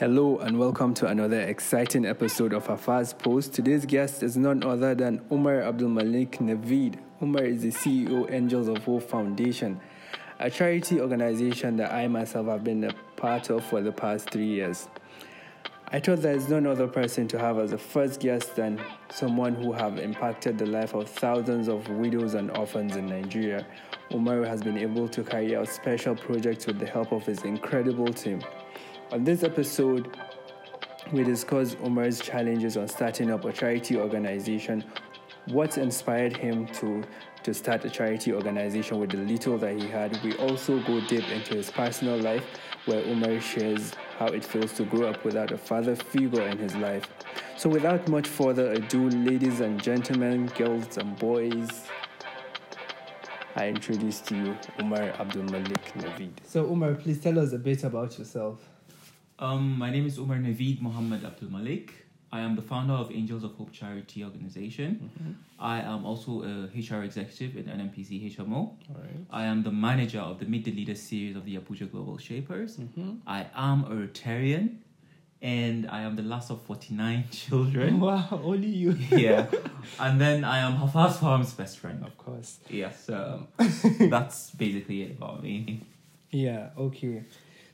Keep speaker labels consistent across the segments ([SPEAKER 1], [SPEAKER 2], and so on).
[SPEAKER 1] Hello and welcome to another exciting episode of Hafaz Post. Today's guest is none other than Umar Abdul Malik Naveed. Umar is the CEO Angels of Hope Foundation, a charity organization that I myself have been a part of for the past three years. I thought there is none other person to have as a first guest than someone who have impacted the life of thousands of widows and orphans in Nigeria. Umar has been able to carry out special projects with the help of his incredible team. On this episode, we discuss Umar's challenges on starting up a charity organization, what inspired him to, to start a charity organization with the little that he had. We also go deep into his personal life, where Umar shares how it feels to grow up without a father figure in his life. So, without much further ado, ladies and gentlemen, girls and boys, I introduce to you Umar Abdul Malik Naveed. So, Umar, please tell us a bit about yourself.
[SPEAKER 2] Um, my name is Umar Naveed Muhammad Abdul Malik. I am the founder of Angels of Hope Charity Organization.
[SPEAKER 1] Mm-hmm.
[SPEAKER 2] I am also a HR executive in NMPC HMO.
[SPEAKER 1] Right.
[SPEAKER 2] I am the manager of the Meet the Leaders series of the Abuja Global Shapers.
[SPEAKER 1] Mm-hmm.
[SPEAKER 2] I am a Rotarian and I am the last of 49 children.
[SPEAKER 1] Wow, only you.
[SPEAKER 2] yeah. And then I am Hafaz Farm's best friend.
[SPEAKER 1] Of course.
[SPEAKER 2] Yes, so that's basically it about me.
[SPEAKER 1] Yeah, okay.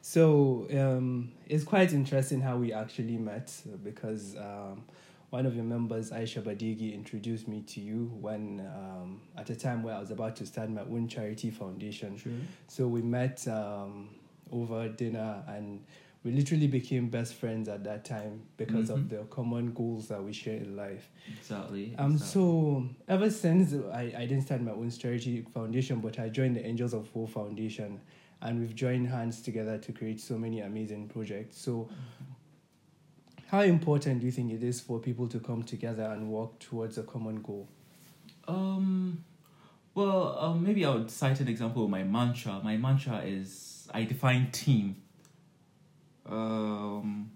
[SPEAKER 1] So um, it's quite interesting how we actually met because um, one of your members, Aisha Badigi, introduced me to you when um, at a time where I was about to start my own charity foundation.
[SPEAKER 2] Sure.
[SPEAKER 1] So we met um, over dinner and we literally became best friends at that time because of
[SPEAKER 2] Mhm.
[SPEAKER 1] the common goals that we share in life.
[SPEAKER 2] Exactly.
[SPEAKER 1] Um,
[SPEAKER 2] exactly.
[SPEAKER 1] so ever since I, I didn't start my own charity foundation, but I joined the Angels of Hope Foundation, and we've joined hands together to create so many amazing projects. So, how important do you think it is for people to come together and work towards a common goal?
[SPEAKER 2] Um, well, um, maybe I would cite an example of my mantra. My mantra is I define team. Um,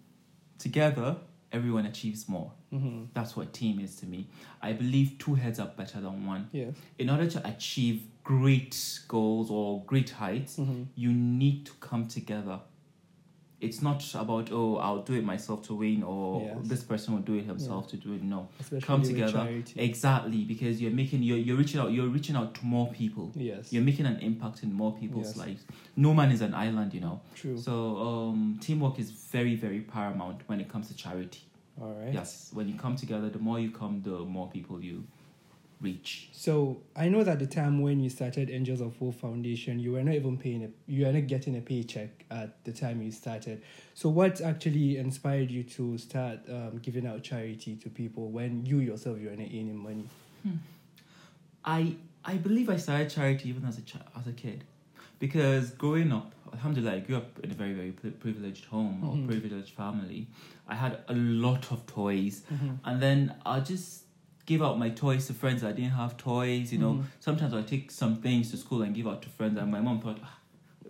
[SPEAKER 2] together, everyone achieves more.
[SPEAKER 1] Mm-hmm.
[SPEAKER 2] That's what team is to me. I believe two heads are better than one.
[SPEAKER 1] Yes.
[SPEAKER 2] In order to achieve great goals or great heights,
[SPEAKER 1] Mm-hmm.
[SPEAKER 2] you need to come together. It's not about oh I'll do it myself to win or
[SPEAKER 1] Yes.
[SPEAKER 2] this person will do it himself to do it. No,
[SPEAKER 1] Especially
[SPEAKER 2] come together exactly because you're making you're, you're reaching out you're reaching out to more people
[SPEAKER 1] Yes.
[SPEAKER 2] you're making an impact in more people's
[SPEAKER 1] Yes.
[SPEAKER 2] lives no man is an island you know
[SPEAKER 1] True.
[SPEAKER 2] so um teamwork is very very paramount when it comes to charity
[SPEAKER 1] All right.
[SPEAKER 2] yes when you come together the more you come the more people you reach
[SPEAKER 1] So I know that the time when you started Angels of Hope Foundation, you were not even paying a, you were not getting a paycheck at the time you started. So what actually inspired you to start um, giving out charity to people when you yourself you were not earning money?
[SPEAKER 2] I I believe I started charity even as a chi- as a kid, because growing up, Alhamdulillah, I grew up in a very very privileged home
[SPEAKER 1] Mhm.
[SPEAKER 2] or privileged family. I had a lot of toys,
[SPEAKER 1] Mm-hmm.
[SPEAKER 2] and then I just give out my toys to friends that didn't have toys. You know,
[SPEAKER 1] Mhm.
[SPEAKER 2] sometimes I take some things to school and give out to friends, and my mom thought. "Ah,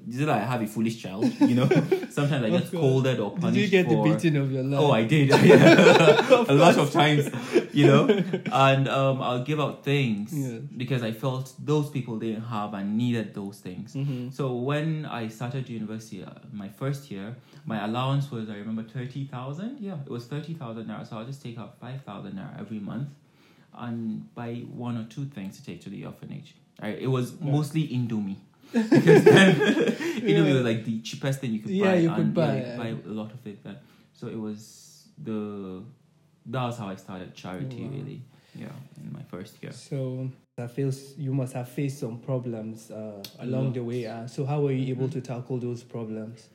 [SPEAKER 2] Is it like I have a foolish child? You know, sometimes I get scolded or punished.
[SPEAKER 1] Did you get
[SPEAKER 2] for,
[SPEAKER 1] the beating of your life?
[SPEAKER 2] Oh, I did. A lot of times, you know. And um, I'll give out things
[SPEAKER 1] Yes.
[SPEAKER 2] because I felt those people didn't have and needed those things.
[SPEAKER 1] Mm-hmm.
[SPEAKER 2] So when I started university, uh, my first year, my allowance was I remember thirty thousand. Yeah, it was thirty thousand naira. So I'll just take out five thousand naira every month, and buy one or two things to take to the orphanage. I, it was
[SPEAKER 1] Yeah.
[SPEAKER 2] mostly Indomie. Because then
[SPEAKER 1] Yeah.
[SPEAKER 2] was like the cheapest thing you could
[SPEAKER 1] Yeah,
[SPEAKER 2] buy.
[SPEAKER 1] you could
[SPEAKER 2] and,
[SPEAKER 1] buy,
[SPEAKER 2] Yeah, you could buy a lot of it then. So it was the that was how I started charity
[SPEAKER 1] Wow.
[SPEAKER 2] really. Yeah, in my first year.
[SPEAKER 1] So I feel you must have faced some problems uh, along
[SPEAKER 2] Yeah.
[SPEAKER 1] the way. Uh, so how were you able
[SPEAKER 2] Mhm.
[SPEAKER 1] to tackle those problems?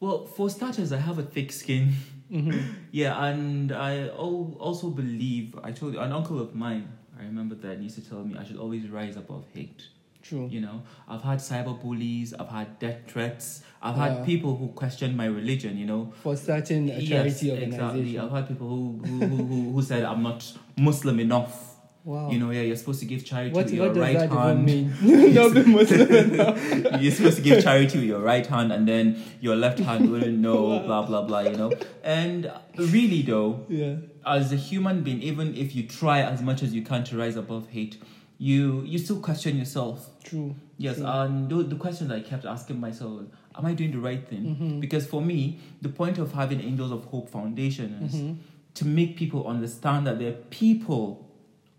[SPEAKER 2] Well, for starters, I have a thick skin.
[SPEAKER 1] Mm-hmm.
[SPEAKER 2] Yeah, and I also believe I told you an uncle of mine. I remember that used to tell me I should always rise above hate.
[SPEAKER 1] True.
[SPEAKER 2] You know, I've had cyber bullies, I've had death threats, I've
[SPEAKER 1] Wow.
[SPEAKER 2] had people who question my religion. You know,
[SPEAKER 1] For
[SPEAKER 2] Yes,
[SPEAKER 1] charity
[SPEAKER 2] exactly.
[SPEAKER 1] organization.
[SPEAKER 2] I've had people who who, who, who, who said I'm not Muslim enough.
[SPEAKER 1] Wow.
[SPEAKER 2] You know, yeah, you're supposed to give charity
[SPEAKER 1] what,
[SPEAKER 2] with your right hand.
[SPEAKER 1] Not be Muslim.
[SPEAKER 2] You're supposed to give charity with your right hand, and then your left hand wouldn't know.
[SPEAKER 1] Wow.
[SPEAKER 2] Blah blah blah. You know, and really though,
[SPEAKER 1] Yeah.
[SPEAKER 2] as a human being, even if you try as much as you can to rise above hate, you you still question yourself.
[SPEAKER 1] True.
[SPEAKER 2] Yes,
[SPEAKER 1] True.
[SPEAKER 2] and the, the question that I kept asking myself, am I doing the right thing?
[SPEAKER 1] Mm-hmm.
[SPEAKER 2] Because for me, the point of having Angels of Hope Foundation is
[SPEAKER 1] Mhm.
[SPEAKER 2] to make people understand that there are people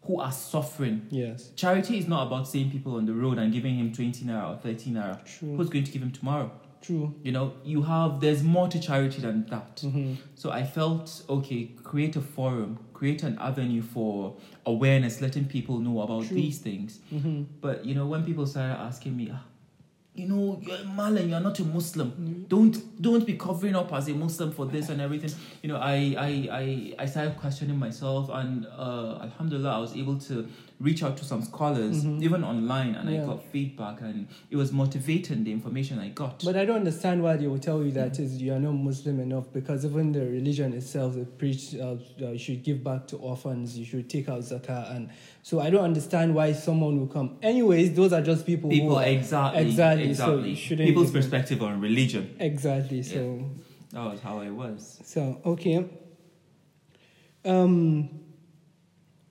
[SPEAKER 2] who are suffering.
[SPEAKER 1] Yes.
[SPEAKER 2] Charity is not about seeing people on the road and giving him 20 naira or 30 naira.
[SPEAKER 1] True.
[SPEAKER 2] Who's going to give him tomorrow?
[SPEAKER 1] True.
[SPEAKER 2] You know, you have, there's more to charity than that.
[SPEAKER 1] Mm-hmm.
[SPEAKER 2] So I felt, okay, create a forum, create an avenue for awareness, letting people know about
[SPEAKER 1] True.
[SPEAKER 2] these things.
[SPEAKER 1] Mm-hmm.
[SPEAKER 2] But, you know, when people started asking me, "Ah, you know, you're a Malay, you're not a Muslim.
[SPEAKER 1] Mm-hmm.
[SPEAKER 2] Don't don't be covering up as a Muslim for this and everything. You know, I I I, I started questioning myself, and uh, Alhamdulillah, I was able to reach out to some scholars,
[SPEAKER 1] Mhm.
[SPEAKER 2] even online, and
[SPEAKER 1] Yeah.
[SPEAKER 2] I got feedback, and it was motivating the information I got.
[SPEAKER 1] But I don't understand why they will tell you that is you are not Muslim enough because even the religion itself it preach uh, uh, you should give back to orphans, you should take out zakah, and so I don't understand why someone will come. Anyways, those are just people. who
[SPEAKER 2] People
[SPEAKER 1] are,
[SPEAKER 2] exactly
[SPEAKER 1] Exactly, so
[SPEAKER 2] exactly
[SPEAKER 1] you shouldn't
[SPEAKER 2] people's
[SPEAKER 1] even-
[SPEAKER 2] perspective on religion.
[SPEAKER 1] exactly. So
[SPEAKER 2] That was how I was.
[SPEAKER 1] so okay. Um,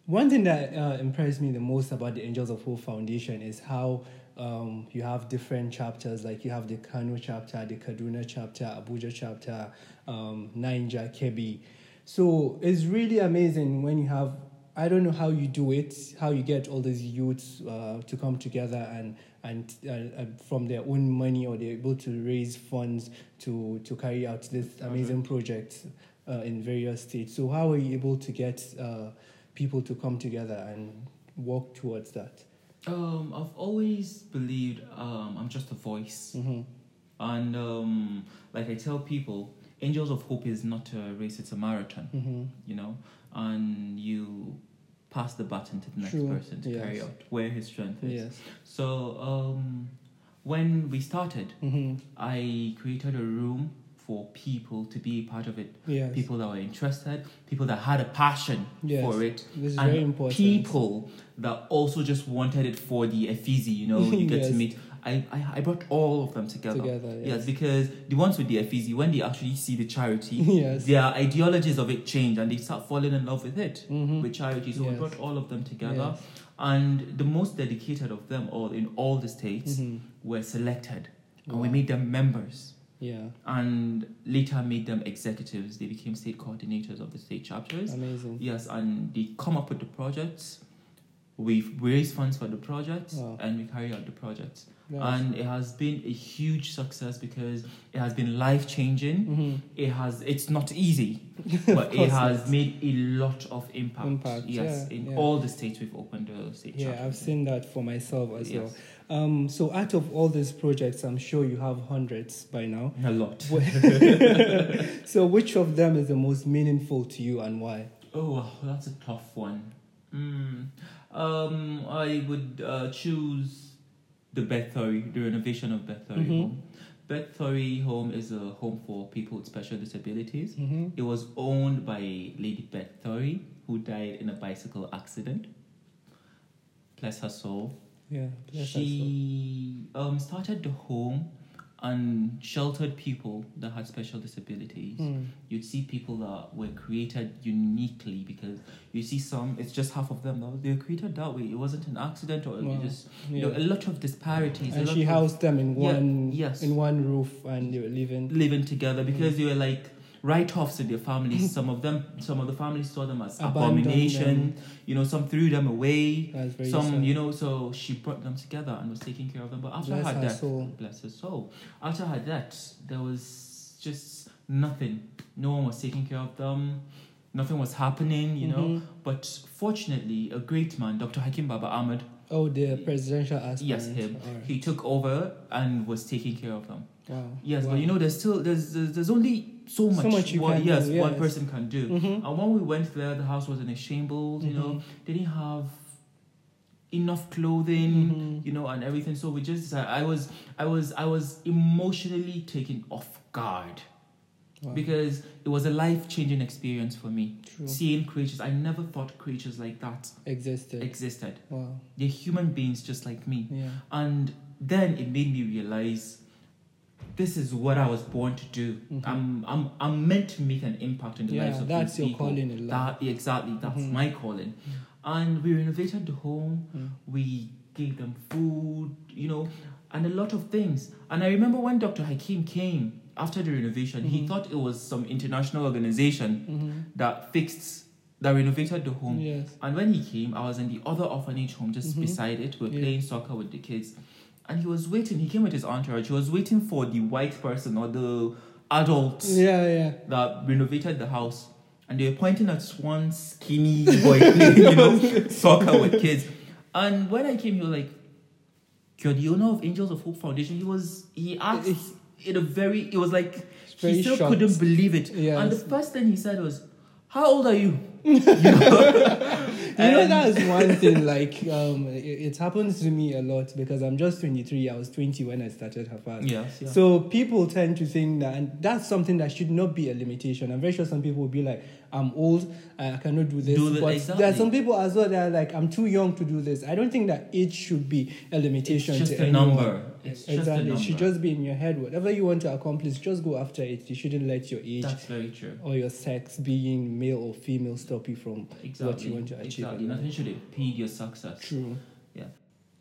[SPEAKER 1] one thing that uh, impressed me the most about the Angels of Hope Foundation is how um, you have different chapters. Like you have the Kano chapter, the Kaduna chapter, Abuja chapter, um, Niger, Kebbi. So it's really amazing when you have. I don't know how you do it, how you get all these youths uh, to come together and and uh, uh, from their own money or they're able to raise funds to to carry out this amazing project uh, in various states. So how are you able to get uh, people to come together and work towards that?
[SPEAKER 2] Um, I've always believed um, I'm just a voice.
[SPEAKER 1] Mm-hmm.
[SPEAKER 2] And um, like I tell people, Angels of Hope is not a race, it's a marathon,
[SPEAKER 1] Mm-hmm.
[SPEAKER 2] you know, and you pass the baton to the next
[SPEAKER 1] True,
[SPEAKER 2] person to carry out where his strength is.
[SPEAKER 1] Yes.
[SPEAKER 2] So um, when we started,
[SPEAKER 1] Mm-hmm.
[SPEAKER 2] I created a room for people to be part of it.
[SPEAKER 1] Yes.
[SPEAKER 2] People that were interested, people that had a passion
[SPEAKER 1] Yes.
[SPEAKER 2] for it,
[SPEAKER 1] This is
[SPEAKER 2] and
[SPEAKER 1] very important.
[SPEAKER 2] people that also just wanted it for the effigy, you know, you get
[SPEAKER 1] Yes.
[SPEAKER 2] to meet. I, I, I brought all of them together.
[SPEAKER 1] Together, yes.
[SPEAKER 2] Because the ones with the effigy, when they actually see the charity,
[SPEAKER 1] Yes.
[SPEAKER 2] their ideologies of it change and they start falling in love with it,
[SPEAKER 1] Mhm.
[SPEAKER 2] with charity. So
[SPEAKER 1] Yes.
[SPEAKER 2] brought all of them together. And the most dedicated of them all in all the states
[SPEAKER 1] Mhm.
[SPEAKER 2] were selected. And we made them members
[SPEAKER 1] Yeah.
[SPEAKER 2] and later made them executives. They became state coordinators of the state chapters.
[SPEAKER 1] Amazing.
[SPEAKER 2] Yes, and they come up with the projects. We raise funds for the projects
[SPEAKER 1] Wow.
[SPEAKER 2] and we carry out the projects.
[SPEAKER 1] Nice.
[SPEAKER 2] And it has been a huge success because it has been life changing.
[SPEAKER 1] Mhm.
[SPEAKER 2] It has. It's not easy, but it has
[SPEAKER 1] not.
[SPEAKER 2] made a lot of impact.
[SPEAKER 1] Impact,
[SPEAKER 2] yes,
[SPEAKER 1] yeah,
[SPEAKER 2] in
[SPEAKER 1] yeah.
[SPEAKER 2] all the states we've opened the state
[SPEAKER 1] Yeah,
[SPEAKER 2] chapters.
[SPEAKER 1] I've seen that for myself as
[SPEAKER 2] Yes.
[SPEAKER 1] well. Um, so out of all these projects, I'm sure you have hundreds by now.
[SPEAKER 2] a lot.
[SPEAKER 1] so which of them is the most meaningful to you and why?
[SPEAKER 2] Oh, that's a tough one. Mm. Um, I would uh, choose the Beth Thorry, the renovation of Beth Thorry
[SPEAKER 1] Mhm.
[SPEAKER 2] Home. Beth Thorry Home is a home for people with special disabilities.
[SPEAKER 1] Mm-hmm.
[SPEAKER 2] It was owned by Lady Beth Thorry, who died in a bicycle accident. Bless her soul.
[SPEAKER 1] Yeah.
[SPEAKER 2] she um, started the home and sheltered people that had special disabilities
[SPEAKER 1] Mm.
[SPEAKER 2] you'd see people that were created uniquely because you see some it's just half of them that they were created that way it wasn't an accident or
[SPEAKER 1] Wow.
[SPEAKER 2] just
[SPEAKER 1] Yeah.
[SPEAKER 2] you know a lot of disparities
[SPEAKER 1] and she
[SPEAKER 2] of
[SPEAKER 1] housed them in
[SPEAKER 2] Yeah,
[SPEAKER 1] one
[SPEAKER 2] yes.
[SPEAKER 1] in one roof and they were living
[SPEAKER 2] living together
[SPEAKER 1] Mm.
[SPEAKER 2] because they were like write-offs in their families some of them some of the families saw them as abomination you know some threw them away some
[SPEAKER 1] sad.
[SPEAKER 2] you know so she brought them together and was taking care of them but after
[SPEAKER 1] Bless
[SPEAKER 2] her
[SPEAKER 1] her
[SPEAKER 2] death
[SPEAKER 1] soul.
[SPEAKER 2] bless her soul after her death there was just nothing no one was taking care of them nothing was happening you know
[SPEAKER 1] Mhm.
[SPEAKER 2] but fortunately a great man dr hakim baba ahmed
[SPEAKER 1] Oh, the presidential aspirant.
[SPEAKER 2] yes him
[SPEAKER 1] Alright.
[SPEAKER 2] he took over and was taking care of them
[SPEAKER 1] Wow.
[SPEAKER 2] yes
[SPEAKER 1] wow.
[SPEAKER 2] but you know there's still there's there's, there's only so much,
[SPEAKER 1] much you
[SPEAKER 2] one,
[SPEAKER 1] can
[SPEAKER 2] yes
[SPEAKER 1] do,
[SPEAKER 2] one
[SPEAKER 1] yes.
[SPEAKER 2] person can do
[SPEAKER 1] Mhm.
[SPEAKER 2] and when we went there the house was in a shambles you know
[SPEAKER 1] Mhm.
[SPEAKER 2] they didn't have enough clothing
[SPEAKER 1] Mhm.
[SPEAKER 2] you know and everything so we just decided i was i was i was emotionally taken off guard
[SPEAKER 1] Wow.
[SPEAKER 2] because it was a life-changing experience for me
[SPEAKER 1] True.
[SPEAKER 2] seeing creatures i never thought creatures like that
[SPEAKER 1] existed.
[SPEAKER 2] existed
[SPEAKER 1] wow.
[SPEAKER 2] they're human beings just like me
[SPEAKER 1] Yeah.
[SPEAKER 2] and then it made me realize this is what I was born to do.
[SPEAKER 1] Mhm.
[SPEAKER 2] I'm, I'm, I'm meant to make an impact in the
[SPEAKER 1] Yeah,
[SPEAKER 2] lives of
[SPEAKER 1] that's
[SPEAKER 2] these
[SPEAKER 1] your
[SPEAKER 2] people.
[SPEAKER 1] calling in life.
[SPEAKER 2] That exactly, that's
[SPEAKER 1] Mhm.
[SPEAKER 2] my calling. And we renovated the home.
[SPEAKER 1] Mm.
[SPEAKER 2] We gave them food. You know, and a lot of things. And I remember when Dr. Hakim came after the renovation, he
[SPEAKER 1] Mhm.
[SPEAKER 2] thought it was some international organization
[SPEAKER 1] Mhm.
[SPEAKER 2] that fixed, that renovated the home.
[SPEAKER 1] Yes.
[SPEAKER 2] And when he came, I was in the other orphanage home just beside it. We were
[SPEAKER 1] Yeah.
[SPEAKER 2] playing soccer with the kids. And he was waiting. He came with his entourage. He was waiting for the white person or the adult
[SPEAKER 1] Yeah, yeah.
[SPEAKER 2] that renovated the house. And they were pointing at one skinny boy playing, you know, soccer with kids. And when I came, he was like, You're the owner of Angels of Hope Foundation. He was, he asked in a very, it was like,
[SPEAKER 1] Very
[SPEAKER 2] he still
[SPEAKER 1] shocked.
[SPEAKER 2] couldn't believe it.
[SPEAKER 1] Yes.
[SPEAKER 2] And the first thing he said was, How old are you?
[SPEAKER 1] You know,
[SPEAKER 2] And-
[SPEAKER 1] that's one thing. Like, um, it, it happens to me a lot because I'm just 23. I was 20 when I started Hafaz.
[SPEAKER 2] Yes, yeah.
[SPEAKER 1] So people tend to think that, and that's something that should not be a limitation. I'm very sure some people will be like, "I'm old, I cannot do this."
[SPEAKER 2] Do the-
[SPEAKER 1] but
[SPEAKER 2] exactly.
[SPEAKER 1] there are some people as well that are like, "I'm too young to do this." I don't think that age should be a limitation
[SPEAKER 2] It's just
[SPEAKER 1] to
[SPEAKER 2] a
[SPEAKER 1] anyone.
[SPEAKER 2] number. It's
[SPEAKER 1] exactly. It should just be in your head. Whatever you want to accomplish, just go after it. You shouldn't let your age
[SPEAKER 2] That's very true.
[SPEAKER 1] or your sex, being male or female, stop you from
[SPEAKER 2] Exactly.
[SPEAKER 1] what you want to achieve.
[SPEAKER 2] Exactly. Nothing should impede your success.
[SPEAKER 1] True.
[SPEAKER 2] Yeah.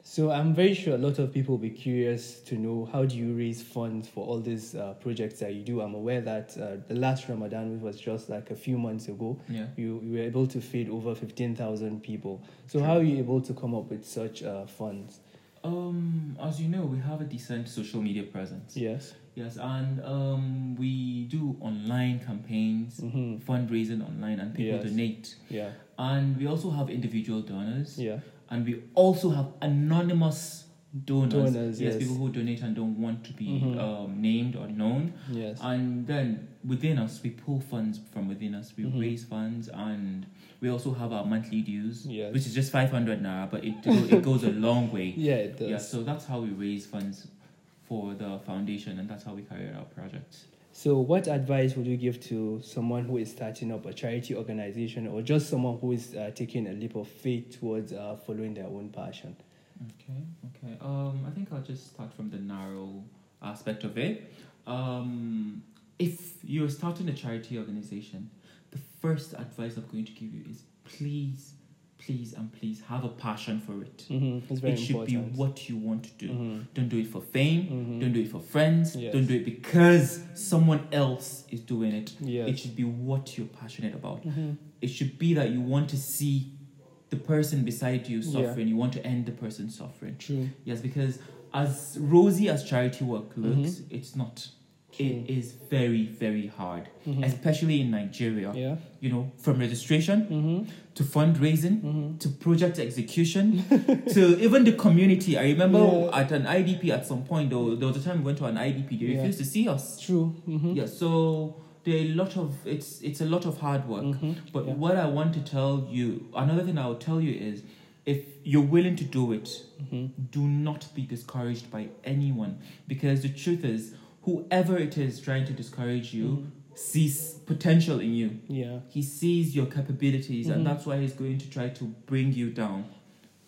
[SPEAKER 1] So I'm very sure a lot of people will be curious to know how do you raise funds for all these uh, projects that you do. I'm aware that uh, the last Ramadan, which was just like a few months ago,
[SPEAKER 2] Yeah.
[SPEAKER 1] you, you were able to feed over 15,000 people. So
[SPEAKER 2] True.
[SPEAKER 1] how are you able to come up with such uh, funds?
[SPEAKER 2] Um, as you know, we have a decent social media presence.
[SPEAKER 1] Yes.
[SPEAKER 2] Yes, and um, we do online campaigns,
[SPEAKER 1] hmm
[SPEAKER 2] fundraising online, and people
[SPEAKER 1] Yes.
[SPEAKER 2] donate.
[SPEAKER 1] Yeah.
[SPEAKER 2] And we also have individual donors,
[SPEAKER 1] Yeah.
[SPEAKER 2] and we also have anonymous donors.
[SPEAKER 1] Donors,
[SPEAKER 2] yes,
[SPEAKER 1] yes.
[SPEAKER 2] people who donate and don't want to be
[SPEAKER 1] Mhm.
[SPEAKER 2] um, named or known.
[SPEAKER 1] Yes.
[SPEAKER 2] And then within us, we pull funds from within us. We
[SPEAKER 1] Mhm.
[SPEAKER 2] raise funds, and we also have our monthly dues,
[SPEAKER 1] Yes.
[SPEAKER 2] which is just five hundred naira, but it it goes a long way.
[SPEAKER 1] yeah, it does.
[SPEAKER 2] Yeah, so that's how we raise funds for the foundation, and that's how we carry out our projects.
[SPEAKER 1] So, what advice would you give to someone who is starting up a charity organization or just someone who is uh, taking a leap of faith towards uh, following their own passion?
[SPEAKER 2] Okay, okay. Um, I think I'll just start from the narrow aspect of it. Um, if you're starting a charity organization, the first advice I'm going to give you is please, please, and please have a passion for it.
[SPEAKER 1] Mm-hmm.
[SPEAKER 2] It should
[SPEAKER 1] important.
[SPEAKER 2] be what you want to do.
[SPEAKER 1] Mhm.
[SPEAKER 2] Don't do it for fame.
[SPEAKER 1] Mhm.
[SPEAKER 2] Don't do it for friends.
[SPEAKER 1] Yes.
[SPEAKER 2] Don't do it because someone else is doing it.
[SPEAKER 1] Yes.
[SPEAKER 2] It should be what you're passionate about.
[SPEAKER 1] Mhm.
[SPEAKER 2] It should be that you want to see the person beside you
[SPEAKER 1] Yeah.
[SPEAKER 2] suffering. You want to end the person suffering.
[SPEAKER 1] True.
[SPEAKER 2] Yes, because as rosy as charity work looks,
[SPEAKER 1] Mhm.
[SPEAKER 2] it's not. It is very, very hard,
[SPEAKER 1] Mhm.
[SPEAKER 2] especially in Nigeria.
[SPEAKER 1] Yeah.
[SPEAKER 2] You know, from registration
[SPEAKER 1] Mm-hmm.
[SPEAKER 2] to fundraising
[SPEAKER 1] Mm-hmm.
[SPEAKER 2] to project execution to even the community. I remember
[SPEAKER 1] Yeah.
[SPEAKER 2] at an IDP at some point, though, there was a time we went to an IDP, they
[SPEAKER 1] Yeah.
[SPEAKER 2] refused to see us.
[SPEAKER 1] True. Mm-hmm.
[SPEAKER 2] Yeah, so there are a lot of it's it's a lot of hard work.
[SPEAKER 1] Mm-hmm.
[SPEAKER 2] But what I want to tell you, another thing I will tell you is, if you're willing to do it,
[SPEAKER 1] Mm-hmm.
[SPEAKER 2] do not be discouraged by anyone, because the truth is, whoever it is trying to discourage you
[SPEAKER 1] Mhm.
[SPEAKER 2] sees potential in you.
[SPEAKER 1] Yeah.
[SPEAKER 2] He sees your capabilities,
[SPEAKER 1] Mhm.
[SPEAKER 2] and that's why he's going to try to bring you down.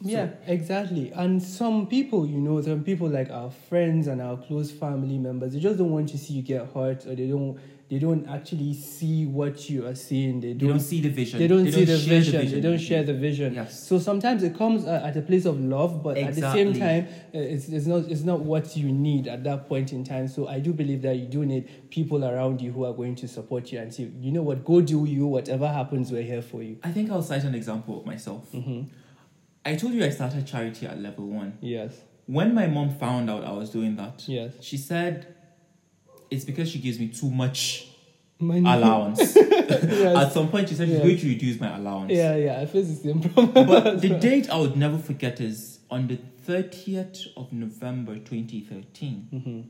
[SPEAKER 2] So-
[SPEAKER 1] Yeah, exactly. And some people, you know, some people like our friends and our close family members, they just don't want to see you get hurt, or they don't, they don't actually see what you are seeing. They don't,
[SPEAKER 2] don't see the vision.
[SPEAKER 1] they don't see the
[SPEAKER 2] share
[SPEAKER 1] vision. They don't share the vision.
[SPEAKER 2] Yes.
[SPEAKER 1] So sometimes it comes uh, at a place of love, but at the same time, uh, it's, it's not it's not what you need at that point in time. So I do believe that you do need people around you who are going to support you and say, you know what, go do you. Whatever happens, we're here for you.
[SPEAKER 2] I think I'll cite an example of myself.
[SPEAKER 1] hmm
[SPEAKER 2] I told you I started charity at level one.
[SPEAKER 1] Yes.
[SPEAKER 2] When my mom found out I was doing that,
[SPEAKER 1] Yes.
[SPEAKER 2] she said it's because she gives me too much
[SPEAKER 1] Money.
[SPEAKER 2] allowance.
[SPEAKER 1] Yes.
[SPEAKER 2] At some point, she said she's
[SPEAKER 1] Yeah.
[SPEAKER 2] going to reduce my allowance.
[SPEAKER 1] Yeah, yeah, I face the same problem.
[SPEAKER 2] But the date I would never forget is on the 30th of November 2013.
[SPEAKER 1] hmm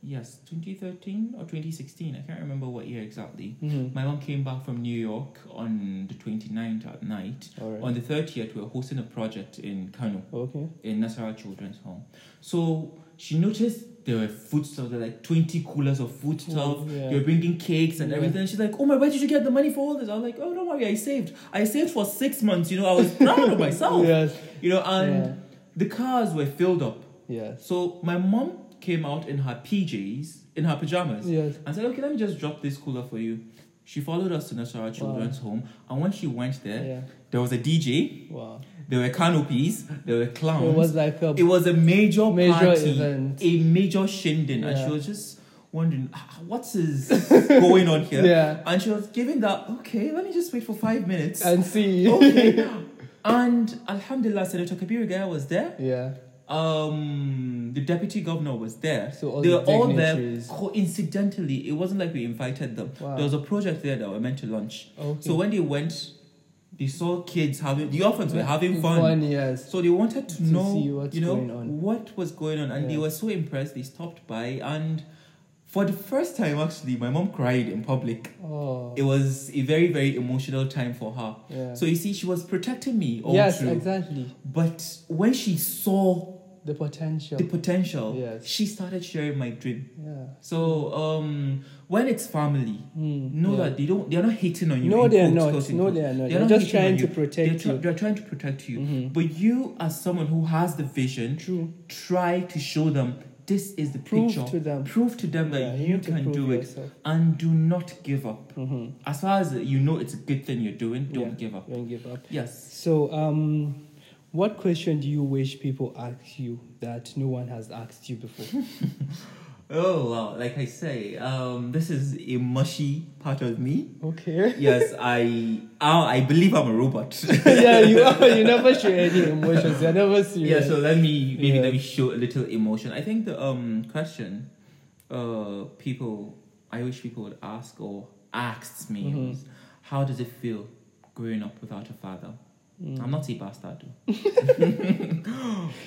[SPEAKER 2] Yes, 2013 or 2016. I can't remember what year exactly.
[SPEAKER 1] hmm
[SPEAKER 2] My mom came back from New York on the 29th at night.
[SPEAKER 1] Right.
[SPEAKER 2] On the 30th, we were hosting a project in Kano,
[SPEAKER 1] okay.
[SPEAKER 2] in Nasara Children's Home. So she noticed there were food stuff, there were like 20 coolers of food stuff.
[SPEAKER 1] Mm, yeah.
[SPEAKER 2] They were bringing cakes and
[SPEAKER 1] Yeah.
[SPEAKER 2] everything. She's like, Oh my, where did you get the money for all this? I was like, Oh, don't worry, I saved. I saved for six months. You know, I was proud of myself.
[SPEAKER 1] Yes.
[SPEAKER 2] You know, and
[SPEAKER 1] Yeah.
[SPEAKER 2] the cars were filled up.
[SPEAKER 1] Yes.
[SPEAKER 2] So my mom came out in her PJs, in her pajamas,
[SPEAKER 1] Yes.
[SPEAKER 2] and said, Okay, let me just drop this cooler for you. She followed us to Nasara Children's Home, and when she went there,
[SPEAKER 1] Yeah.
[SPEAKER 2] There was a DJ,
[SPEAKER 1] Wow.
[SPEAKER 2] there were canopies, there were clowns.
[SPEAKER 1] It was like a
[SPEAKER 2] It was a major,
[SPEAKER 1] Major
[SPEAKER 2] party,
[SPEAKER 1] event.
[SPEAKER 2] a major shindig, and she was just wondering "Ah, what's is going on here.
[SPEAKER 1] Yeah.
[SPEAKER 2] And she was giving that. Okay, let me just wait for five minutes.
[SPEAKER 1] and see.
[SPEAKER 2] okay. And Alhamdulillah, Senator Kabir Gaya was there.
[SPEAKER 1] yeah.
[SPEAKER 2] Um, the deputy governor was there.
[SPEAKER 1] So all
[SPEAKER 2] they
[SPEAKER 1] the
[SPEAKER 2] were all there. Coincidentally, it wasn't like we invited them.
[SPEAKER 1] Wow.
[SPEAKER 2] There was a project there that we were meant to launch.
[SPEAKER 1] Okay.
[SPEAKER 2] So when they went, they saw kids having the orphans were having fun.
[SPEAKER 1] Fun, yes.
[SPEAKER 2] So they wanted to,
[SPEAKER 1] To
[SPEAKER 2] know, you know,
[SPEAKER 1] going on.
[SPEAKER 2] what was going on, and they were so impressed. They stopped by, and for the first time, actually, my mom cried in public.
[SPEAKER 1] Oh.
[SPEAKER 2] It was a very, very emotional time for her.
[SPEAKER 1] yeah.
[SPEAKER 2] So you see, she was protecting me
[SPEAKER 1] yes,
[SPEAKER 2] through.
[SPEAKER 1] exactly.
[SPEAKER 2] But when she saw
[SPEAKER 1] The potential.
[SPEAKER 2] the potential,
[SPEAKER 1] Yes.
[SPEAKER 2] she started sharing my dream.
[SPEAKER 1] yeah.
[SPEAKER 2] So um, when it's family,
[SPEAKER 1] Mm,
[SPEAKER 2] know
[SPEAKER 1] yeah.
[SPEAKER 2] that they don't, they're not hating on you.
[SPEAKER 1] No, they're not. No, they are not.
[SPEAKER 2] They're
[SPEAKER 1] They're
[SPEAKER 2] not
[SPEAKER 1] just trying to protect
[SPEAKER 2] they're,
[SPEAKER 1] you.
[SPEAKER 2] they're trying to protect you.
[SPEAKER 1] Mhm.
[SPEAKER 2] But you, as someone who has the vision,
[SPEAKER 1] True.
[SPEAKER 2] try to show them this is the picture.
[SPEAKER 1] Prove
[SPEAKER 2] picture.
[SPEAKER 1] to them.
[SPEAKER 2] Prove to them that
[SPEAKER 1] Yeah,
[SPEAKER 2] you
[SPEAKER 1] to
[SPEAKER 2] can do it,
[SPEAKER 1] yourself.
[SPEAKER 2] and do not give up.
[SPEAKER 1] Mhm.
[SPEAKER 2] As far as you know, it's a good thing you're doing. Don't
[SPEAKER 1] Yeah.
[SPEAKER 2] give up.
[SPEAKER 1] Don't give up.
[SPEAKER 2] Yes.
[SPEAKER 1] So, um, what question do you wish people ask you that no one has asked you before?
[SPEAKER 2] Oh well, like I say, um, this is a mushy part of me.
[SPEAKER 1] okay.
[SPEAKER 2] Yes, I, I, I believe I'm a robot.
[SPEAKER 1] yeah, you are. You never show any emotions. You're never
[SPEAKER 2] yeah, so let me maybe
[SPEAKER 1] Yeah.
[SPEAKER 2] let me show a little emotion. I think the um question, uh, people I wish people would ask or asked me
[SPEAKER 1] Mhm.
[SPEAKER 2] was, how does it feel growing up without a father?
[SPEAKER 1] Mm.
[SPEAKER 2] I'm not a bastard,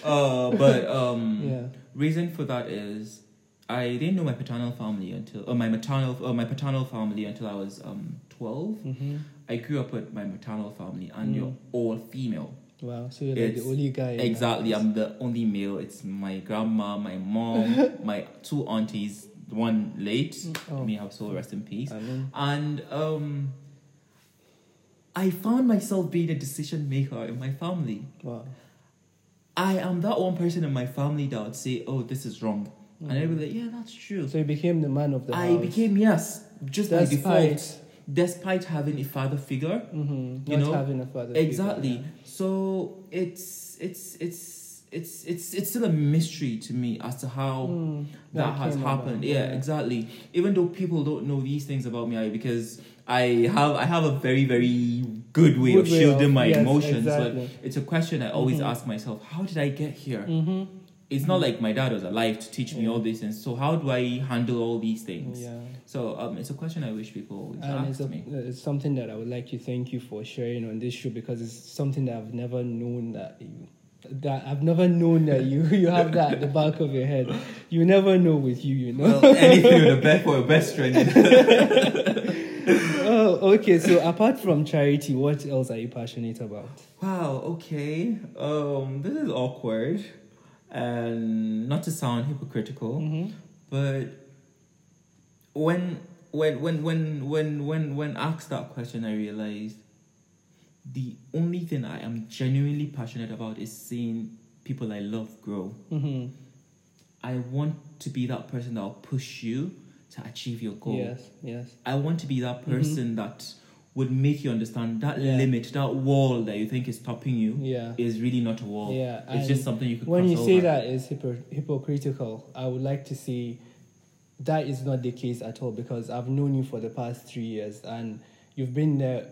[SPEAKER 2] uh, but um,
[SPEAKER 1] Yeah.
[SPEAKER 2] reason for that is I didn't know my paternal family until or my maternal or my paternal family until I was um 12.
[SPEAKER 1] hmm
[SPEAKER 2] I grew up with my maternal family and
[SPEAKER 1] Mm.
[SPEAKER 2] you're all female.
[SPEAKER 1] Wow. So you're like
[SPEAKER 2] It's-
[SPEAKER 1] the only guy.
[SPEAKER 2] Exactly. I'm the only male. It's my grandma, my mom, my two aunties, one late,
[SPEAKER 1] Oh.
[SPEAKER 2] may have soul rest in peace.
[SPEAKER 1] I mean,
[SPEAKER 2] And um I found myself being a decision maker in my family.
[SPEAKER 1] wow.
[SPEAKER 2] I am that one person in my family that would say, "Oh, this is wrong," and I'd be like, "Yeah, that's true."
[SPEAKER 1] So you became the man of the
[SPEAKER 2] I
[SPEAKER 1] house.
[SPEAKER 2] became yes, just by
[SPEAKER 1] Despite-
[SPEAKER 2] default, despite having a father figure.
[SPEAKER 1] Mhm.
[SPEAKER 2] you
[SPEAKER 1] Not
[SPEAKER 2] know,
[SPEAKER 1] having a father. figure,
[SPEAKER 2] Exactly.
[SPEAKER 1] yeah.
[SPEAKER 2] So it's it's it's it's it's it's still a mystery to me as to how
[SPEAKER 1] Mm,
[SPEAKER 2] that has happened.
[SPEAKER 1] about,
[SPEAKER 2] Yeah, exactly. Even though people don't know these things about me, I because I have I have a very very good way
[SPEAKER 1] Good
[SPEAKER 2] of
[SPEAKER 1] way
[SPEAKER 2] shielding
[SPEAKER 1] of-
[SPEAKER 2] my
[SPEAKER 1] yes,
[SPEAKER 2] emotions.
[SPEAKER 1] exactly.
[SPEAKER 2] But it's a question I always
[SPEAKER 1] Mhm.
[SPEAKER 2] ask myself: How did I get here?
[SPEAKER 1] Mhm.
[SPEAKER 2] It's not like my dad was alive to teach me
[SPEAKER 1] Yeah.
[SPEAKER 2] all these things. So how do I handle all these things?
[SPEAKER 1] Yeah.
[SPEAKER 2] So um, it's a question I wish people always
[SPEAKER 1] And it's, a,
[SPEAKER 2] me.
[SPEAKER 1] it's something that I would like to thank you for sharing on this show because it's something that I've never known that you that I've never known that you you have that at the back of your head. You never know with you, you know.
[SPEAKER 2] Well, anything with a best for your best friend.
[SPEAKER 1] oh, okay. So apart from charity, what else are you passionate about?
[SPEAKER 2] Wow, okay. Um, this is awkward. And not to sound hypocritical,
[SPEAKER 1] Mm-hmm.
[SPEAKER 2] but when when when when when when when asked that question I realized the only thing I am genuinely passionate about is seeing people I love grow.
[SPEAKER 1] Mm-hmm.
[SPEAKER 2] I want to be that person that will push you to achieve your goal.
[SPEAKER 1] Yes, yes.
[SPEAKER 2] I want to be that mm-hmm. person that would make you understand that
[SPEAKER 1] Yeah.
[SPEAKER 2] limit, that wall that you think is stopping you
[SPEAKER 1] Yeah.
[SPEAKER 2] is really not a wall.
[SPEAKER 1] Yeah,
[SPEAKER 2] It's just something you could
[SPEAKER 1] When you say
[SPEAKER 2] over.
[SPEAKER 1] that is hypo- hypocritical, I would like to say that is not the case at all because I've known you for the past three years and you've been there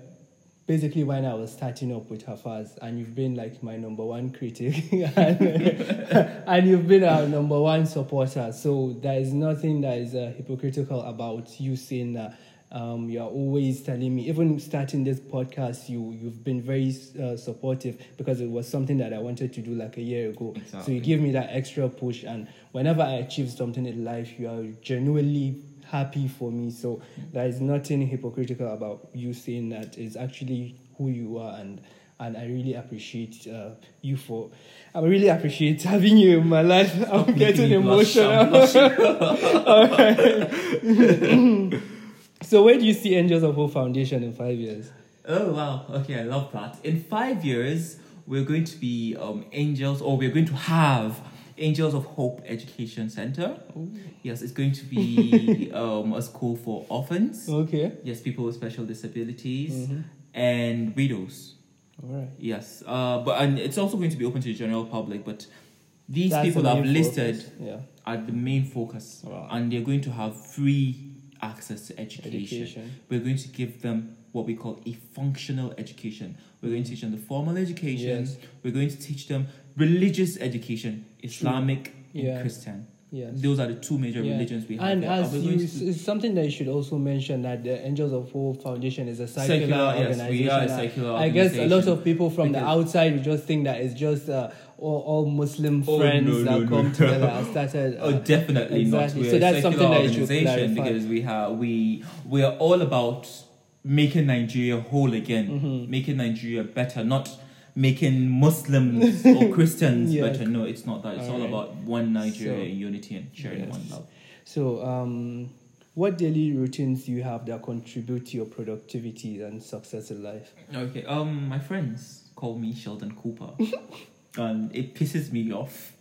[SPEAKER 1] basically when I was starting up with Hafaz and you've been like my number one critic and, and you've been our number one supporter. So there is nothing that is uh, hypocritical about you saying that. Um, you're always telling me, even starting this podcast, you you've been very uh, supportive because it was something that I wanted to do like a year ago. So you give me that extra push, and whenever I achieve something in life, you are genuinely happy for me. So there is nothing hypocritical about you saying that. It's actually who you are, and and I really appreciate uh, you for. I really appreciate having you in my life. I'm getting
[SPEAKER 2] blush,
[SPEAKER 1] emotional. Right. so where do you see Angels of Hope Foundation in five years?
[SPEAKER 2] Oh wow! Okay, I love that. In five years, we're going to be um, angels, or we're going to have Angels of Hope Education Center. Yes, it's going to be um, a school for orphans.
[SPEAKER 1] Okay.
[SPEAKER 2] Yes, people with special disabilities
[SPEAKER 1] Mhm.
[SPEAKER 2] and widows.
[SPEAKER 1] All right.
[SPEAKER 2] Yes, uh, but and it's also going to be open to the general public. But these
[SPEAKER 1] That's
[SPEAKER 2] people
[SPEAKER 1] the
[SPEAKER 2] I've listed.
[SPEAKER 1] Yeah.
[SPEAKER 2] are the main focus,
[SPEAKER 1] Wow.
[SPEAKER 2] and they're going to have free access to education.
[SPEAKER 1] Education.
[SPEAKER 2] We're going to give them what we call a functional education. We're going to teach them the formal education.
[SPEAKER 1] Yes.
[SPEAKER 2] We're going to teach them religious education, Islamic and. Christian.
[SPEAKER 1] Yes.
[SPEAKER 2] Those are the two major
[SPEAKER 1] Yeah.
[SPEAKER 2] religions we have.
[SPEAKER 1] And
[SPEAKER 2] here.
[SPEAKER 1] as you,
[SPEAKER 2] to-
[SPEAKER 1] it's something that you should also mention that the Angels of Hope Foundation is a secular,
[SPEAKER 2] Secular, yes,
[SPEAKER 1] organization.
[SPEAKER 2] we are a
[SPEAKER 1] And
[SPEAKER 2] secular
[SPEAKER 1] I guess a lot of people from the outside would just think that it's just uh, all, all Muslim
[SPEAKER 2] Oh,
[SPEAKER 1] friends
[SPEAKER 2] no,
[SPEAKER 1] that
[SPEAKER 2] no,
[SPEAKER 1] come
[SPEAKER 2] no.
[SPEAKER 1] together and started.
[SPEAKER 2] Oh,
[SPEAKER 1] Uh,
[SPEAKER 2] definitely
[SPEAKER 1] exactly.
[SPEAKER 2] not. We're
[SPEAKER 1] So
[SPEAKER 2] a
[SPEAKER 1] that's something that you should clarify.
[SPEAKER 2] because we have we we are all about making Nigeria whole again,
[SPEAKER 1] Mm-hmm.
[SPEAKER 2] making Nigeria better, not making Muslims or Christians
[SPEAKER 1] Yes.
[SPEAKER 2] better. No, it's not that. It's all,
[SPEAKER 1] Alright.
[SPEAKER 2] about one Nigeria
[SPEAKER 1] So-
[SPEAKER 2] unity and sharing
[SPEAKER 1] Yes.
[SPEAKER 2] one love.
[SPEAKER 1] so, um, what daily routines do you have that contribute to your productivity and success in life?
[SPEAKER 2] Okay. Um, my friends call me Sheldon Cooper. and it pisses me off,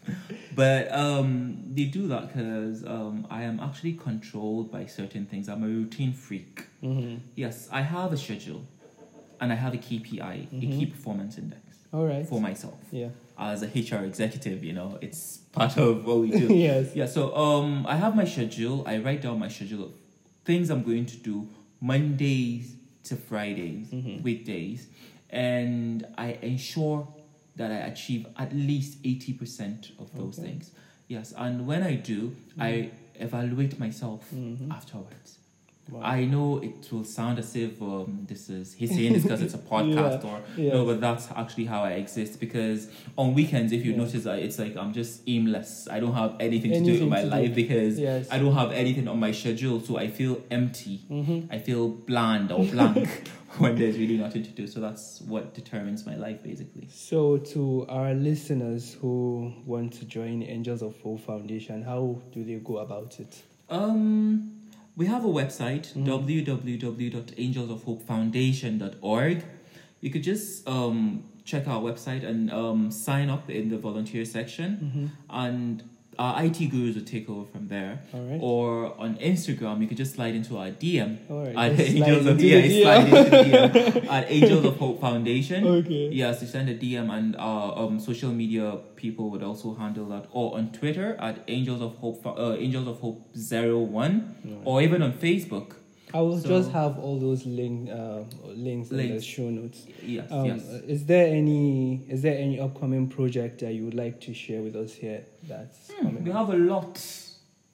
[SPEAKER 2] but um, they do that because um, I am actually controlled by certain things. I'm a routine freak.
[SPEAKER 1] Mm-hmm.
[SPEAKER 2] Yes, I have a schedule, and I have a KPI, a key performance index
[SPEAKER 1] All right.
[SPEAKER 2] for myself
[SPEAKER 1] Yeah.
[SPEAKER 2] as a HR executive. You know, it's part of what we do.
[SPEAKER 1] yes.
[SPEAKER 2] Yeah, so um, I have my schedule. I write down my schedule of things I'm going to do Mondays to Fridays,
[SPEAKER 1] Mhm.
[SPEAKER 2] weekdays, and I ensure that I achieve at least eighty percent of those
[SPEAKER 1] Okay.
[SPEAKER 2] things. Yes, and when I do, I evaluate myself
[SPEAKER 1] Mhm.
[SPEAKER 2] afterwards.
[SPEAKER 1] Wow.
[SPEAKER 2] I know it will sound as if um, this is he's saying this because it's a podcast or
[SPEAKER 1] yeah.
[SPEAKER 2] no, but that's actually how I exist. Because on weekends, if you
[SPEAKER 1] Yeah.
[SPEAKER 2] notice, it's like I'm just aimless. I don't have anything, to do in my
[SPEAKER 1] to do.
[SPEAKER 2] life because
[SPEAKER 1] Yes.
[SPEAKER 2] I don't have anything on my schedule, so I feel empty.
[SPEAKER 1] Mm-hmm.
[SPEAKER 2] I feel bland or blank when there's really nothing to do. So that's what determines my life, basically.
[SPEAKER 1] So, to our listeners who want to join Angels of Hope Foundation, how do they go about it?
[SPEAKER 2] Um, we have a website
[SPEAKER 1] Mhm.
[SPEAKER 2] www.angelsofhopefoundation.org. You could just um, check our website and um, sign up in the volunteer section,
[SPEAKER 1] Mm-hmm.
[SPEAKER 2] and our IT gurus will take over from there.
[SPEAKER 1] Right.
[SPEAKER 2] Or on Instagram, you could just slide into our DM
[SPEAKER 1] All right.
[SPEAKER 2] at Angels of yeah,
[SPEAKER 1] the
[SPEAKER 2] slide
[SPEAKER 1] DM.
[SPEAKER 2] into DM at Angels of Hope Foundation.
[SPEAKER 1] Okay.
[SPEAKER 2] Yes, you send a DM, and our um, social media people would also handle that, or on Twitter at Angels of Hope, uh, Angels of Hope Zero One,
[SPEAKER 1] Alright.
[SPEAKER 2] or even on Facebook.
[SPEAKER 1] I will
[SPEAKER 2] So-
[SPEAKER 1] just have all those link uh, links in the show notes.
[SPEAKER 2] Yes,
[SPEAKER 1] Um,
[SPEAKER 2] yes.
[SPEAKER 1] Is there any is there any upcoming project that you would like to share with us here? That's
[SPEAKER 2] Hmm,
[SPEAKER 1] coming.
[SPEAKER 2] we have a lot.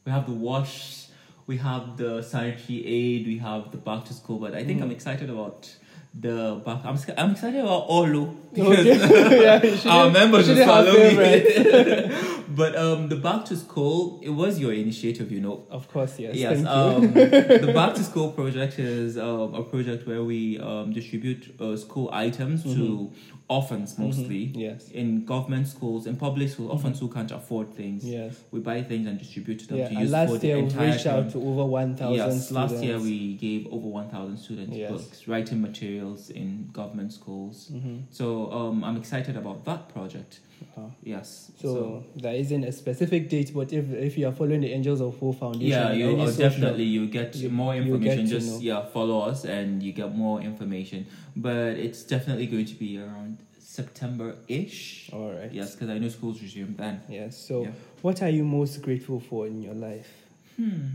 [SPEAKER 2] We have the wash, we have the sanitary aid, we have the back to school. But I think
[SPEAKER 1] Mm.
[SPEAKER 2] I'm excited about the back. I'm I'm excited about Olu
[SPEAKER 1] Okay. yeah,
[SPEAKER 2] our members will follow me. but um, the back to school, it was your initiative, you know.
[SPEAKER 1] Of course, yes.
[SPEAKER 2] Yes, um, the Back to School project is um, a project where we um, distribute uh, school items to orphans mostly
[SPEAKER 1] Mhm. Yes.
[SPEAKER 2] in government schools, in public schools, orphans who can't afford things.
[SPEAKER 1] Yes.
[SPEAKER 2] We buy things and distribute to them
[SPEAKER 1] Yeah.
[SPEAKER 2] to use for
[SPEAKER 1] last
[SPEAKER 2] the
[SPEAKER 1] year we
[SPEAKER 2] entire
[SPEAKER 1] reached out to over one thousand
[SPEAKER 2] Yes,
[SPEAKER 1] students.
[SPEAKER 2] last year we gave over 1,000 students
[SPEAKER 1] Yes.
[SPEAKER 2] books, writing materials in government schools.
[SPEAKER 1] Mhm.
[SPEAKER 2] So um, I'm excited about that project.
[SPEAKER 1] Wow.
[SPEAKER 2] Yes.
[SPEAKER 1] So, there isn't a specific date, but if if you are following the Angels of Hope Foundation,
[SPEAKER 2] yeah, you
[SPEAKER 1] social-
[SPEAKER 2] definitely you get
[SPEAKER 1] you-
[SPEAKER 2] more information.
[SPEAKER 1] get
[SPEAKER 2] Just yeah, follow us and you get more information. But it's definitely going to be around September ish.
[SPEAKER 1] All right.
[SPEAKER 2] Yes, because I know schools resume then.
[SPEAKER 1] Yes. So,
[SPEAKER 2] Yeah.
[SPEAKER 1] what are you most grateful for in your life?
[SPEAKER 2] Hmm.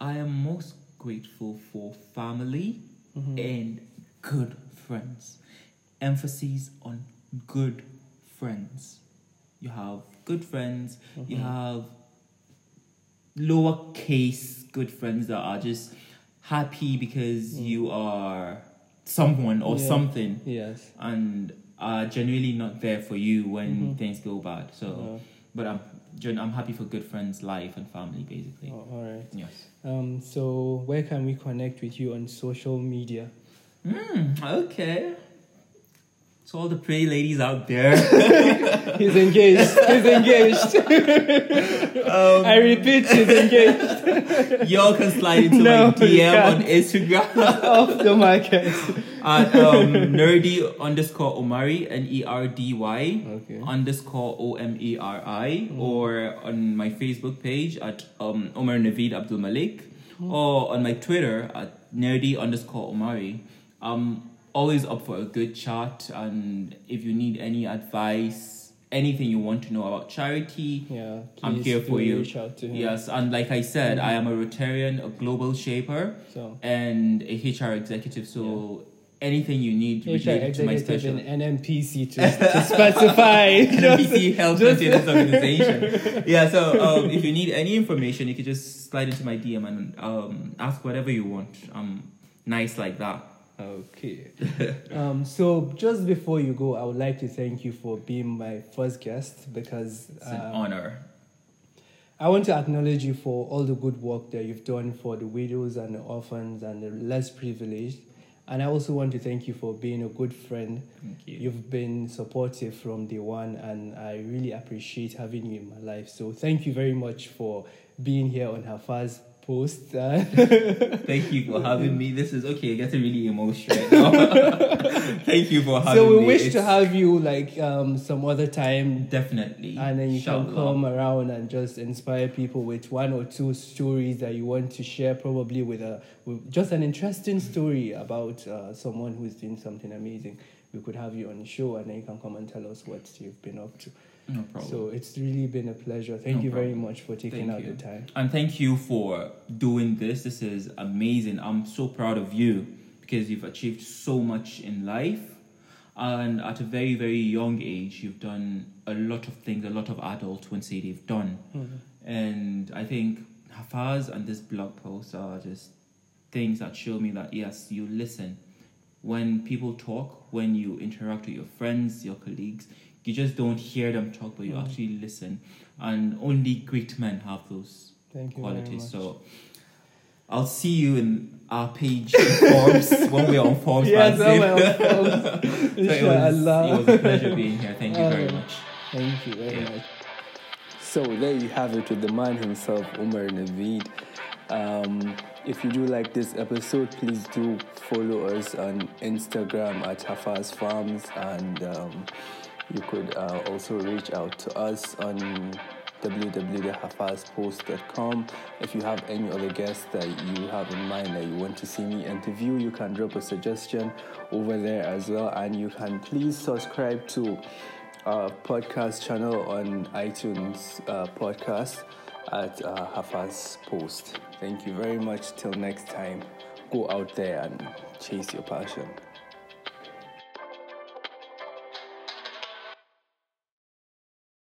[SPEAKER 2] I am most grateful for family
[SPEAKER 1] Mhm.
[SPEAKER 2] and good friends. Emphasis on good friends. You have good friends. You
[SPEAKER 1] Mhm.
[SPEAKER 2] have lowercase good friends that are just happy because
[SPEAKER 1] Mm.
[SPEAKER 2] you are someone or
[SPEAKER 1] Yeah.
[SPEAKER 2] something
[SPEAKER 1] Yes.
[SPEAKER 2] and are genuinely not there for you when
[SPEAKER 1] Mhm.
[SPEAKER 2] things go bad. So,
[SPEAKER 1] Uh,
[SPEAKER 2] but I'm I'm happy for good friends, life, and family, basically.
[SPEAKER 1] oh, all right.
[SPEAKER 2] Yes.
[SPEAKER 1] Um. So, where can we connect with you on social media?
[SPEAKER 2] Mm, okay. So all the pretty ladies out there,
[SPEAKER 1] He's engaged. He's engaged.
[SPEAKER 2] um,
[SPEAKER 1] I repeat, he's engaged.
[SPEAKER 2] y'all can slide into
[SPEAKER 1] No,
[SPEAKER 2] my DM on Instagram.
[SPEAKER 1] Off the market.
[SPEAKER 2] At um, nerdy underscore Omari, N E R D Y
[SPEAKER 1] Okay.
[SPEAKER 2] underscore O M E R I, or on my Facebook page at um, Omar Naveed Abdul Malik, or on my Twitter at nerdy underscore Omari. I'm always up for a good chat, and if you need any advice, anything you want to know about charity,
[SPEAKER 1] Yeah,
[SPEAKER 2] I'm here for you.
[SPEAKER 1] Reach out to him.
[SPEAKER 2] Yes, and like I said, I am a Rotarian, a global shaper,
[SPEAKER 1] So
[SPEAKER 2] and a HR executive. So anything you need
[SPEAKER 1] HR
[SPEAKER 2] related to my special
[SPEAKER 1] and NMPC to, to specify.
[SPEAKER 2] NPC Health
[SPEAKER 1] just-
[SPEAKER 2] Maintenance Organization. Yeah, so um, if you need any information, you can just slide into my DM and um, ask whatever you want. I'm nice like that.
[SPEAKER 1] Okay. um, so just before you go, I would like to thank you for being my first guest because
[SPEAKER 2] It's an
[SPEAKER 1] um,
[SPEAKER 2] honor.
[SPEAKER 1] I want to acknowledge you for all the good work that you've done for the widows and the orphans and the less privileged. And I also want to thank you for being a good friend.
[SPEAKER 2] Thank you.
[SPEAKER 1] You've been supportive from day one, and I really appreciate having you in my life. So thank you very much for being here on Hafaz post. Uh,
[SPEAKER 2] Thank you for having me. This is okay. i Getting really emotional right now. Thank you for having me.
[SPEAKER 1] so we
[SPEAKER 2] me.
[SPEAKER 1] wish to have you like um, some other time
[SPEAKER 2] definitely,
[SPEAKER 1] and then you can come around and just inspire people with one or two stories that you want to share probably with a with just an interesting story about uh, someone who's doing something amazing we could have you on the show and then you can come and tell us what you've been up to
[SPEAKER 2] No problem.
[SPEAKER 1] so it's really been a pleasure thank
[SPEAKER 2] No
[SPEAKER 1] you very much for taking
[SPEAKER 2] Thank
[SPEAKER 1] out
[SPEAKER 2] you.
[SPEAKER 1] the time
[SPEAKER 2] And thank you for doing this. This is amazing. I'm so proud of you because you've achieved so much in life. And at a very, very young age, you've done a lot of things a lot of adults wouldn't say they've done. Mm-hmm. And I think Hafaz and this blog post are just things that show me that, yes, you listen. When people talk, when you interact with your friends, your colleagues, you just don't hear them talk, but you
[SPEAKER 1] Mhm.
[SPEAKER 2] actually listen. And only great men have those
[SPEAKER 1] thank
[SPEAKER 2] qualities.
[SPEAKER 1] much
[SPEAKER 2] So I'll see you in our page in Forbes when we're on Forbes.
[SPEAKER 1] yes
[SPEAKER 2] magazine.
[SPEAKER 1] I'm welcome.
[SPEAKER 2] so it, was, it was a pleasure being here. Thank you very much.
[SPEAKER 1] Thank you very
[SPEAKER 2] Yeah.
[SPEAKER 1] much.
[SPEAKER 3] So there you have it with the man himself, Umar Naveed. Um, if you do like this episode, please do follow us on Instagram at Hafaz Farms, and um, you could uh, also reach out to us on www.hafazpost.com. If you have any other guests that you have in mind that you want to see me interview, you can drop a suggestion over there as well, and you can please subscribe to our podcast channel on iTunes uh, podcast at uh, Hafaz Post. Thank you very much. Till next time, go out there and chase your passion.